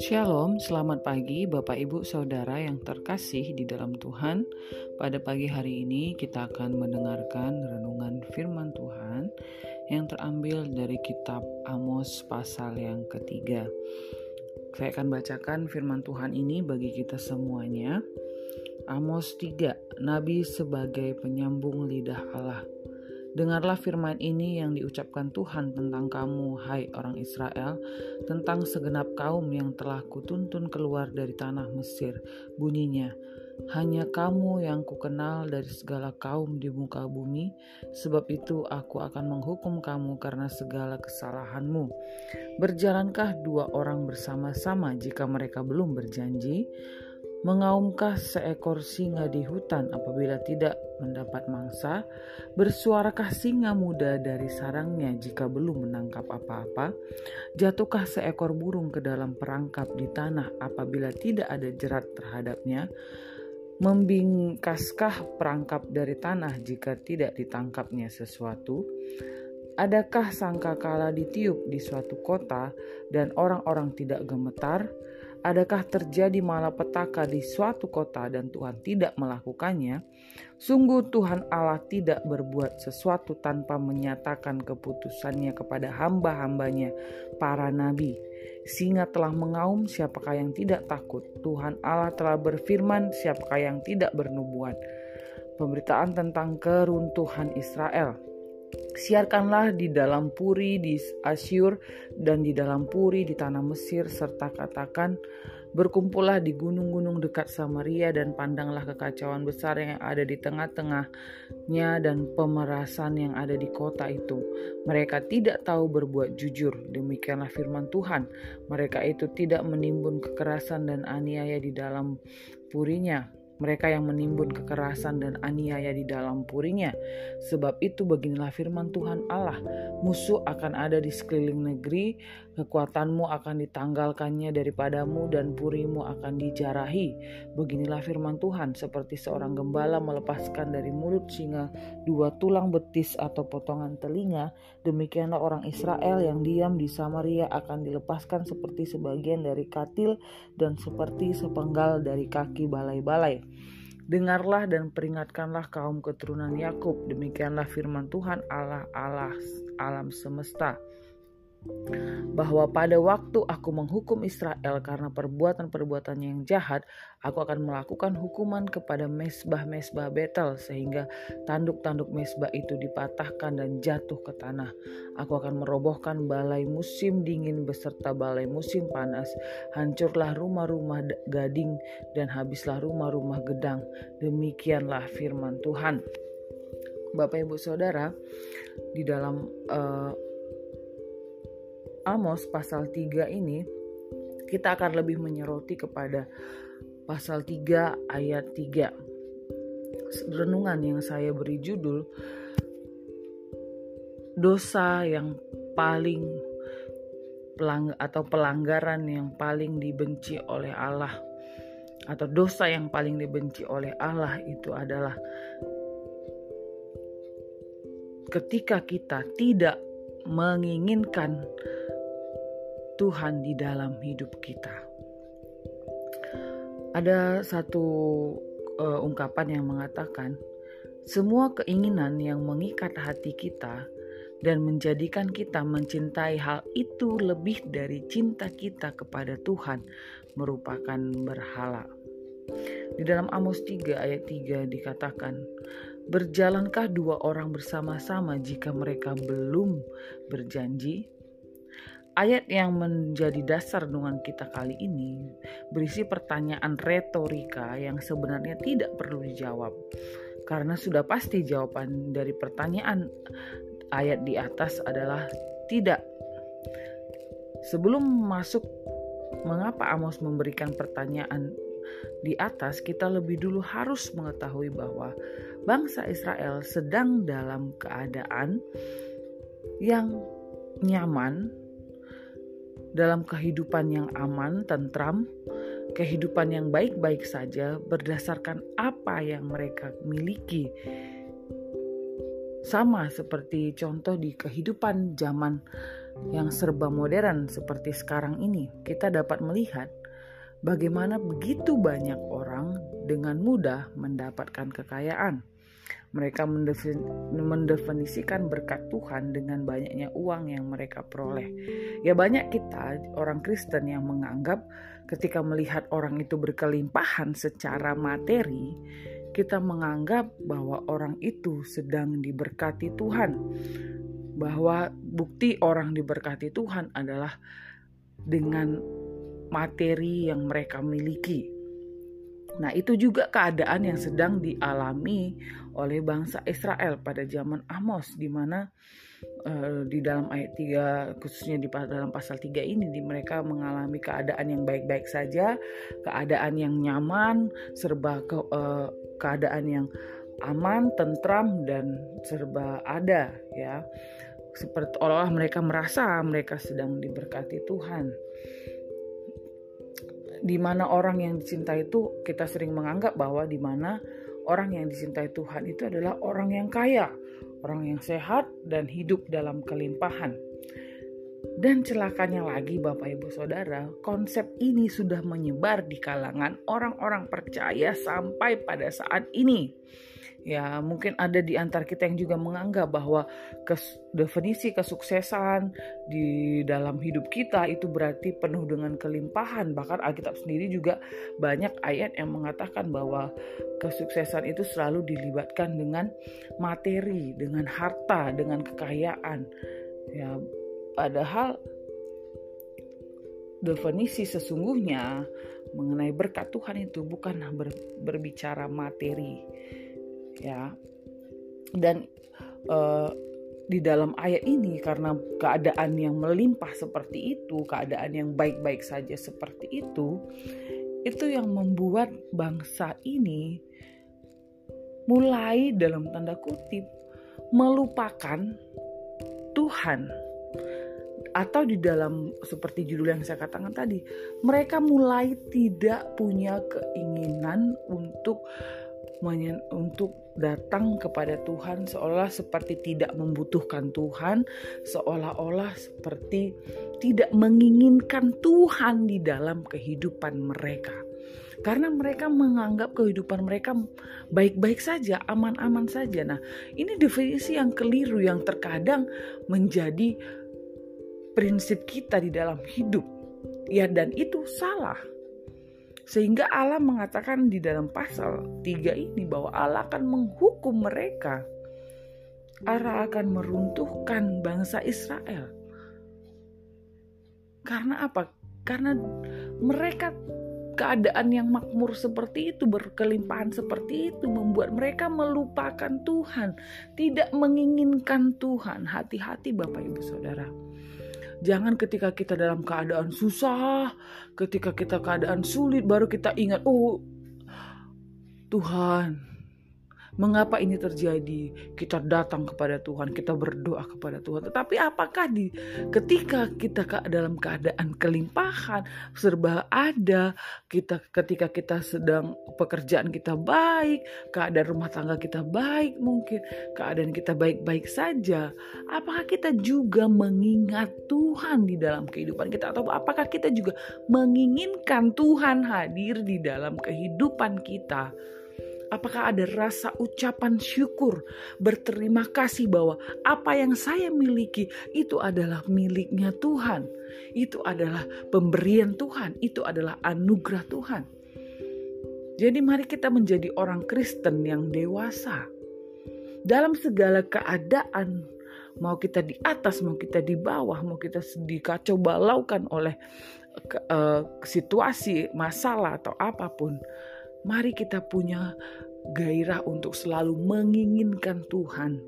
Shalom, selamat pagi Bapak Ibu Saudara yang terkasih di dalam Tuhan. Pada pagi hari ini kita akan mendengarkan renungan firman Tuhan yang terambil dari kitab Amos pasal yang ketiga. Saya akan bacakan firman Tuhan ini bagi kita semuanya. Amos 3, Nabi sebagai penyambung lidah Allah. Dengarlah firman ini yang diucapkan Tuhan tentang kamu, hai orang Israel, tentang segenap kaum yang telah kutuntun keluar dari tanah Mesir. Bunyinya, hanya kamu yang kukenal dari segala kaum di muka bumi, sebab itu aku akan menghukum kamu karena segala kesalahanmu. Berjalankah dua orang bersama-sama jika mereka belum berjanji? Mengaumkah seekor singa di hutan apabila tidak mendapat mangsa? Bersuarakah singa muda dari sarangnya jika belum menangkap apa-apa? Jatuhkah seekor burung ke dalam perangkap di tanah apabila tidak ada jerat terhadapnya? Membingkaskah perangkap dari tanah jika tidak ditangkapnya sesuatu? Adakah sangka kala ditiup di suatu kota dan orang-orang tidak gemetar? Adakah terjadi malapetaka di suatu kota dan Tuhan tidak melakukannya? Sungguh Tuhan Allah tidak berbuat sesuatu tanpa menyatakan keputusannya kepada hamba-hambanya, para nabi. Singa telah mengaum, siapakah yang tidak takut? Tuhan Allah telah berfirman, siapakah yang tidak bernubuat? Pemberitaan tentang keruntuhan Israel. Siarkanlah di dalam puri di Asyur dan di dalam puri di tanah Mesir serta katakan berkumpullah di gunung-gunung dekat Samaria dan pandanglah kekacauan besar yang ada di tengah-tengahnya dan pemerasan yang ada di kota itu. Mereka tidak tahu berbuat jujur, demikianlah firman Tuhan. Mereka itu tidak menimbun kekerasan dan aniaya di dalam purinya mereka yang menimbun kekerasan dan aniaya di dalam purinya. Sebab itu beginilah firman Tuhan Allah, musuh akan ada di sekeliling negeri, kekuatanmu akan ditanggalkannya daripadamu dan purimu akan dijarahi. Beginilah firman Tuhan, seperti seorang gembala melepaskan dari mulut singa dua tulang betis atau potongan telinga, demikianlah orang Israel yang diam di Samaria akan dilepaskan seperti sebagian dari katil dan seperti sepenggal dari kaki balai-balai. Dengarlah dan peringatkanlah kaum keturunan Yakub. Demikianlah firman Tuhan Allah Allah alam semesta bahwa pada waktu aku menghukum Israel karena perbuatan-perbuatannya yang jahat, aku akan melakukan hukuman kepada mesbah-mesbah Betel sehingga tanduk-tanduk mesbah itu dipatahkan dan jatuh ke tanah. Aku akan merobohkan balai musim dingin beserta balai musim panas. Hancurlah rumah-rumah gading dan habislah rumah-rumah gedang. Demikianlah firman Tuhan. Bapak Ibu Saudara, di dalam uh, Amos pasal 3 ini kita akan lebih menyoroti kepada pasal 3 ayat 3. Renungan yang saya beri judul dosa yang paling pelang atau pelanggaran yang paling dibenci oleh Allah atau dosa yang paling dibenci oleh Allah itu adalah ketika kita tidak menginginkan Tuhan di dalam hidup kita. Ada satu uh, ungkapan yang mengatakan, semua keinginan yang mengikat hati kita dan menjadikan kita mencintai hal itu lebih dari cinta kita kepada Tuhan merupakan berhala. Di dalam Amos 3 ayat 3 dikatakan, Berjalankah dua orang bersama-sama jika mereka belum berjanji? Ayat yang menjadi dasar renungan kita kali ini berisi pertanyaan retorika yang sebenarnya tidak perlu dijawab. Karena sudah pasti jawaban dari pertanyaan ayat di atas adalah tidak. Sebelum masuk mengapa Amos memberikan pertanyaan di atas, kita lebih dulu harus mengetahui bahwa bangsa Israel sedang dalam keadaan yang nyaman dalam kehidupan yang aman, tentram, kehidupan yang baik-baik saja berdasarkan apa yang mereka miliki. sama seperti contoh di kehidupan zaman yang serba modern seperti sekarang ini, kita dapat melihat bagaimana begitu banyak orang dengan mudah mendapatkan kekayaan. Mereka mendefinisikan berkat Tuhan dengan banyaknya uang yang mereka peroleh. Ya banyak kita orang Kristen yang menganggap ketika melihat orang itu berkelimpahan secara materi, kita menganggap bahwa orang itu sedang diberkati Tuhan. Bahwa bukti orang diberkati Tuhan adalah dengan materi yang mereka miliki. Nah, itu juga keadaan yang sedang dialami oleh bangsa Israel pada zaman Amos di mana uh, di dalam ayat 3 khususnya di dalam pasal 3 ini di mereka mengalami keadaan yang baik-baik saja, keadaan yang nyaman, serba ke, uh, keadaan yang aman, tentram dan serba ada ya. Seperti olah mereka merasa mereka sedang diberkati Tuhan di mana orang yang dicintai itu kita sering menganggap bahwa di mana orang yang dicintai Tuhan itu adalah orang yang kaya, orang yang sehat dan hidup dalam kelimpahan. Dan celakanya lagi Bapak Ibu Saudara, konsep ini sudah menyebar di kalangan orang-orang percaya sampai pada saat ini. Ya, mungkin ada di antara kita yang juga menganggap bahwa kes, definisi kesuksesan di dalam hidup kita itu berarti penuh dengan kelimpahan. Bahkan Alkitab sendiri juga banyak ayat yang mengatakan bahwa kesuksesan itu selalu dilibatkan dengan materi, dengan harta, dengan kekayaan. Ya, padahal definisi sesungguhnya mengenai berkat Tuhan itu bukan ber, berbicara materi ya. Dan uh, di dalam ayat ini karena keadaan yang melimpah seperti itu, keadaan yang baik-baik saja seperti itu, itu yang membuat bangsa ini mulai dalam tanda kutip melupakan Tuhan atau di dalam seperti judul yang saya katakan tadi, mereka mulai tidak punya keinginan untuk untuk datang kepada Tuhan seolah seperti tidak membutuhkan Tuhan, seolah-olah seperti tidak menginginkan Tuhan di dalam kehidupan mereka. Karena mereka menganggap kehidupan mereka baik-baik saja, aman-aman saja. Nah, ini definisi yang keliru yang terkadang menjadi prinsip kita di dalam hidup. Ya, dan itu salah sehingga Allah mengatakan di dalam pasal 3 ini bahwa Allah akan menghukum mereka. Allah akan meruntuhkan bangsa Israel. Karena apa? Karena mereka keadaan yang makmur seperti itu, berkelimpahan seperti itu, membuat mereka melupakan Tuhan, tidak menginginkan Tuhan. Hati-hati, Bapak Ibu Saudara. Jangan ketika kita dalam keadaan susah, ketika kita keadaan sulit baru kita ingat, oh Tuhan, Mengapa ini terjadi? Kita datang kepada Tuhan, kita berdoa kepada Tuhan. Tetapi apakah di ketika kita dalam keadaan kelimpahan, serba ada, kita ketika kita sedang pekerjaan kita baik, keadaan rumah tangga kita baik mungkin, keadaan kita baik-baik saja, apakah kita juga mengingat Tuhan di dalam kehidupan kita atau apakah kita juga menginginkan Tuhan hadir di dalam kehidupan kita? Apakah ada rasa ucapan syukur, berterima kasih bahwa apa yang saya miliki itu adalah miliknya Tuhan, itu adalah pemberian Tuhan, itu adalah anugerah Tuhan. Jadi, mari kita menjadi orang Kristen yang dewasa dalam segala keadaan. Mau kita di atas, mau kita di bawah, mau kita dikacau balaukan oleh uh, situasi, masalah, atau apa pun Mari kita punya gairah untuk selalu menginginkan Tuhan.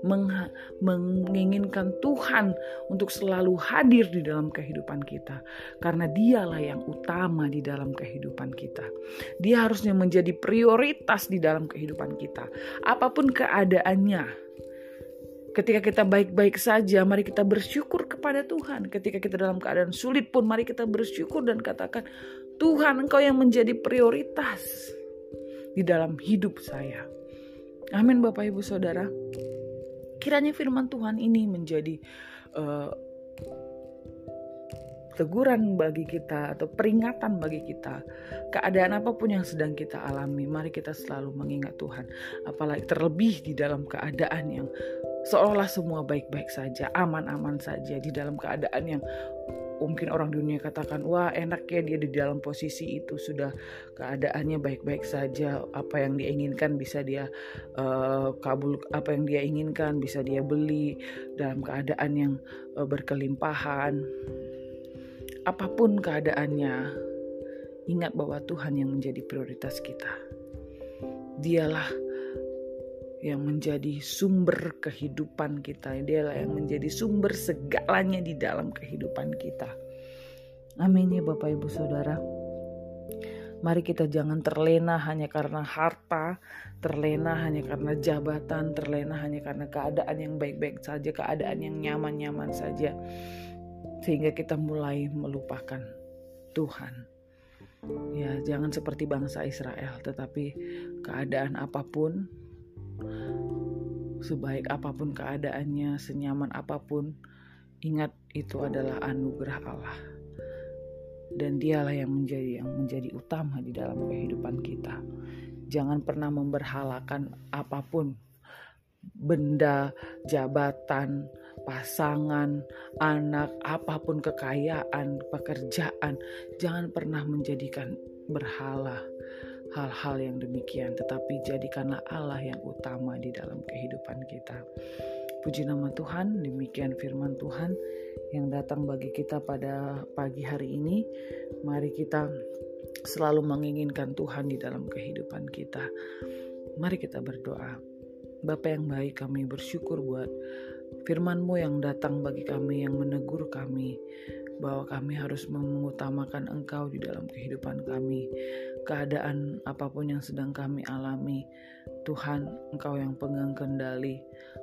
Meng menginginkan Tuhan untuk selalu hadir di dalam kehidupan kita, karena Dialah yang utama di dalam kehidupan kita. Dia harusnya menjadi prioritas di dalam kehidupan kita, apa pun keadaannya. Ketika kita baik-baik saja, mari kita bersyukur kepada Tuhan. Ketika kita dalam keadaan sulit pun, mari kita bersyukur dan katakan, Tuhan engkau yang menjadi prioritas di dalam hidup saya. Amin Bapak Ibu Saudara. Kiranya firman Tuhan ini menjadi uh, teguran bagi kita atau peringatan bagi kita. Keadaan apa pun yang sedang kita alami, mari kita selalu mengingat Tuhan. Apalagi terlebih di dalam keadaan yang seolah semua baik-baik saja, aman-aman saja di dalam keadaan yang mungkin orang dunia katakan wah enak ya dia di dalam posisi itu sudah keadaannya baik-baik saja apa yang dia inginkan bisa dia uh, kabul apa yang dia inginkan bisa dia beli dalam keadaan yang uh, berkelimpahan apa pun keadaannya, ingat bahwa Tuhan yang menjadi prioritas kita. Dialah yang menjadi sumber kehidupan kita. Dialah yang menjadi sumber segalanya di dalam kehidupan kita. Amin ya Bapak Ibu Saudara. Mari kita jangan terlena hanya karena harta, terlena hanya karena jabatan, terlena hanya karena keadaan yang baik-baik saja, keadaan yang nyaman-nyaman saja sehingga kita mulai melupakan Tuhan. Ya, jangan seperti bangsa Israel, tetapi keadaan apa pun, sebaik apa pun keadaannya, senyaman apa pun, ingat itu adalah anugerah Allah. Dan dialah yang menjadi yang menjadi utama di dalam kehidupan kita. Jangan pernah memberhalakan apa pun benda, jabatan, pasangan, anak, apa pun kekayaan, pekerjaan, jangan pernah menjadikan berhala hal-hal yang demikian, tetapi jadikanlah Allah yang utama di dalam kehidupan kita. Puji nama Tuhan, demikian firman Tuhan yang datang bagi kita pada pagi hari ini. Mari kita selalu menginginkan Tuhan di dalam kehidupan kita. Mari kita berdoa. Bapa yang baik, kami bersyukur buat firman-Mu yang datang bagi kami, yang menegur kami, bahwa kami harus mengutamakan Engkau di dalam kehidupan kami. Keadaan apa pun yang sedang kami alami, Tuhan, Engkau yang pegang kendali.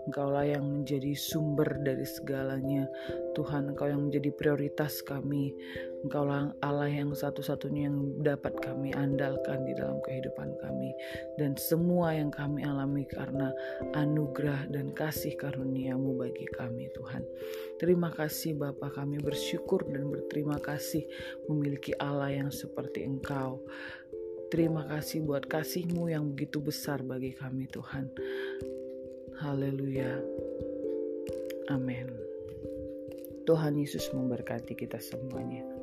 Engkaulah yang menjadi sumber dari segalanya. Tuhan, Engkau yang menjadi prioritas kami. Engkaulah Allah yang satu-satunya yang dapat kami andalkan di dalam kehidupan kami. Dan semua yang kami alami karena anugerah dan kasih karuniamu bagi kami, Tuhan. Terima kasih Bapa kami bersyukur dan berterima kasih memiliki Allah yang seperti Engkau. Terima kasih buat kasihmu yang begitu besar bagi kami Tuhan. Haleluya. Amin. Tuhan Yesus memberkati kita semuanya.